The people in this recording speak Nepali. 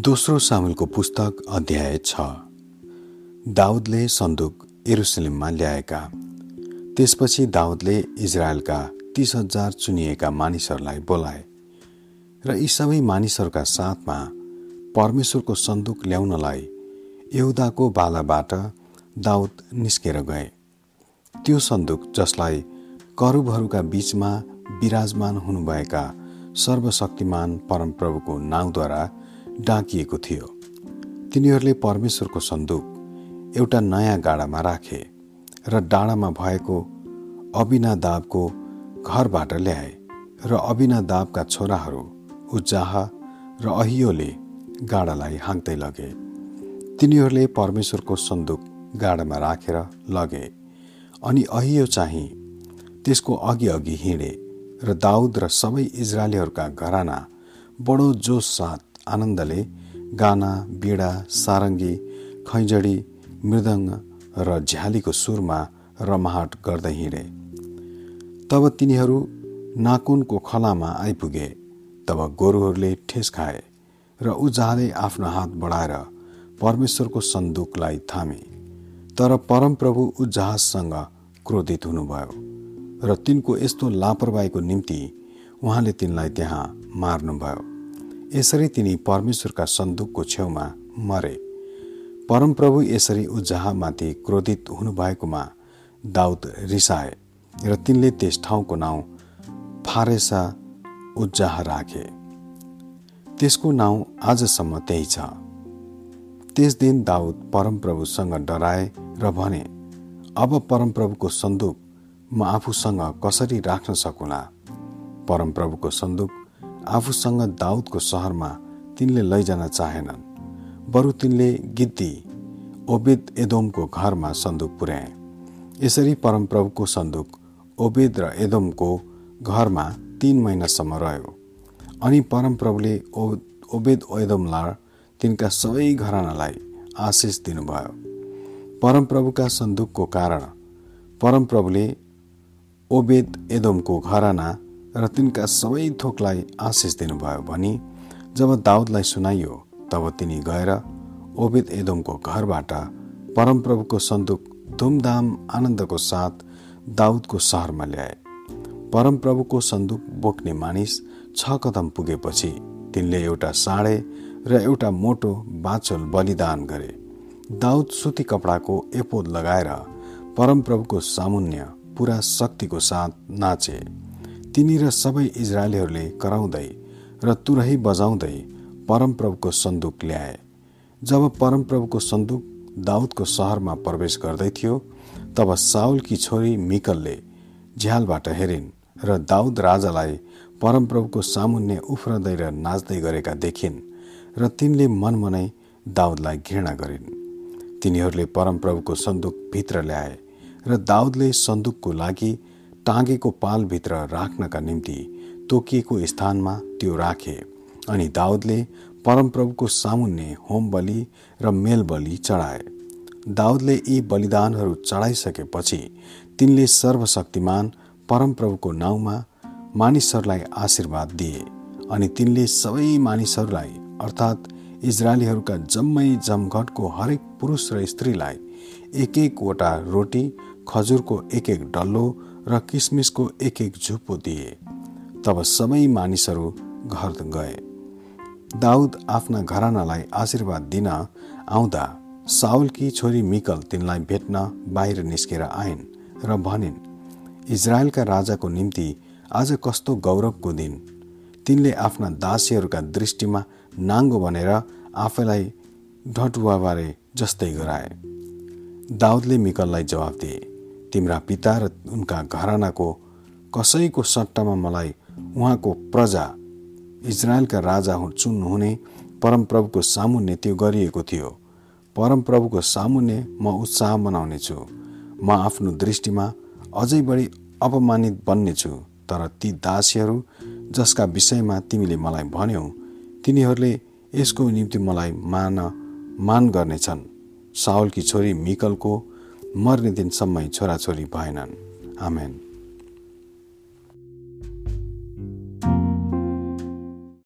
दोस्रो सामेलको पुस्तक अध्याय छ। दाउदले सन्दुक एरुसलेममा ल्याएका। त्यसपछि दाउदले इजरायलका तिस हजार चुनिएका मानिसहरूलाई बोलाए र यी सबै मानिसहरूका साथमा परमेश्वरको सन्दुक ल्याउनलाई यहुदाको बालाबाट दाउद निस्केर गए। त्यो सन्दुक जसलाई करुबहरूका बीचमा विराजमान हुनुभएका सर्वशक्तिमान परमप्रभुको नाउँद्वारा डाकिएको थियो। तिनीहरूले परमेश्वरको सन्दुक एउटा नयाँ गाडामा राखे र डाँडामा भएको अबिनादाबको घरबाट ल्याए र अबिनादाबका छोराहरू उज्जाह र अहियोले गाडालाई हाँक्दै लगे। तिनीहरूले परमेश्वरको सन्दुक गाडामा राखेर लगे अनि अहियो चाहिँ त्यसको अघि अघि हिँडे र दाउद र सबै इजरायलीहरूका घराना बडो जोस साथ आनन्दले गाना बिडा सारङ्गी खैजडी मृदङ्ग र झ्यालीको सुरमा रमाहट गर्दै हिँडे। तब तिनीहरू नाकुनको खलामा आइपुगे तब गोरुहरूले ठेस खाए र उजाले आफ्नो हात बढाएर परमेश्वरको सन्दुकलाई थामे। तर परमप्रभु उज्जाहसँग क्रोधित हुनुभयो र तिनको यस्तो लापरवाहीको निम्ति उहाँले तिनलाई त्यहाँ मार्नुभयो। यसरी तिनी परमेश्वरका सन्दुकको छेउमा मरे। परमप्रभु यसरी उज्जाहमाथि क्रोधित हुनुभएकोमा दाउद रिसाए र तिनले त्यस ठाउँको नाउँ फारेसा उज्जाह राखे। त्यसको नाउँ आजसम्म त्यही छ। त्यस दिन दाउद परमप्रभुसँग डराए र भने अब परमप्रभुको सन्दुक म आफूसँग कसरी राख्न सकुला? परमप्रभुको सन्दुक आफूसँग दाउदको सहरमा तिनले लैजान चाहेनन्। बरु तिनले गिद्दी ओबेद एदोमको घरमा सन्दुक पुर्याए यसरी परमप्रभुको सन्दुक ओबेद र एदोमको घरमा तीन महिनासम्म रह्यो। अनि परमप्रभुले ओ ओबेद एदोमलाई तिनका सबै घरानालाई आशिष दिनुभयो। परमप्रभुका सन्दुकको कारण परमप्रभुले ओबेद एदोमको घराना र तिनका सबै थोकलाई आशिष दिनुभयो भनी जब दाउदलाई सुनाइयो तब तिनी गएर ओबेद एदोमको घरबाट परमप्रभुको सन्दुक धुमधाम आनन्दको साथ दाउदको सहरमा ल्याए। परमप्रभुको सन्दुक बोक्ने मानिस छ कदम पुगेपछि तिनले एउटा साँडे र एउटा मोटो बाछोल बलिदान गरे। दाउद सुती कपडाको एपोद लगाएर परमप्रभुको सामुन्य पुरा शक्तिको साथ नाचे। तिनी र सबै इजरायलीहरूले कराउँदै र तुरही बजाउँदै परमप्रभुको सन्दुक ल्याए। जब परमप्रभुको सन्दुक दाउदको सहरमा प्रवेश गर्दै थियो तब साउलकी छोरी मिकलले झ्यालबाट हेरिन् र दाउद राजालाई परमप्रभुको सामुन्ने उफ्रदै र नाच्दै गरेका देखिन् र तिनले मनमनै दाउदलाई घृणा गरिन्। तिनीहरूले परमप्रभुको सन्दुक भित्र ल्याए र दाउदले सन्दुकको लागि टाँगेको पालभित्र राख्नका निम्ति तोकिएको स्थानमा त्यो राखे अनि दाउदले परमप्रभुको सामुन्ने होम बलि र मेल बलि चढाए। दाउदले यी बलिदानहरू चढाइसकेपछि तिनले सर्वशक्तिमान परमप्रभुको नाउँमा मानिसहरूलाई आशीर्वाद दिए अनि तिनले सबै मानिसहरूलाई अर्थात् इजरायलीहरूका जम्मै जमघटको हरेक पुरुष र स्त्रीलाई एक एकवटा रोटी खजुरको एक एक डल्लो र किसमिसको एक एक झुप्पो दिए। तब सबै मानिसहरू घर गए। दाउद आफ्ना घरानालाई आशीर्वाद दिन आउँदा साउलकी छोरी मिकल तिनलाई भेट्न बाहिर निस्केर आइन् र भनिन् इजरायलका राजाको निम्ति आज कस्तो गौरवको दिन। तिनले आफ्ना दासीहरूका दृष्टिमा नाङ्गो भनेर आफैलाई ढटुवाबारे जस्तै गराए। दाउदले मिकललाई जवाफ दिए तिम्रा पिता र उनका घरानाको कसैको सट्टामा मलाई उहाँको प्रजा इजरायलका राजा चुन्नुहुने परमप्रभुको सामुन्ने त्यो गरिएको थियो। परमप्रभुको सामुन्ने म उत्साह मनाउनेछु म आफ्नो दृष्टिमा अझै बढी अपमानित बन्नेछु तर ती दासीहरू जसका विषयमा तिमीले मलाई भन्यौ तिनीहरूले यसको निम्ति मलाई मान मान गर्नेछन्। साउलकी छोरी मिकलको मर्ने दिनसम्मै छोराछोरी भएनन्। आमेन।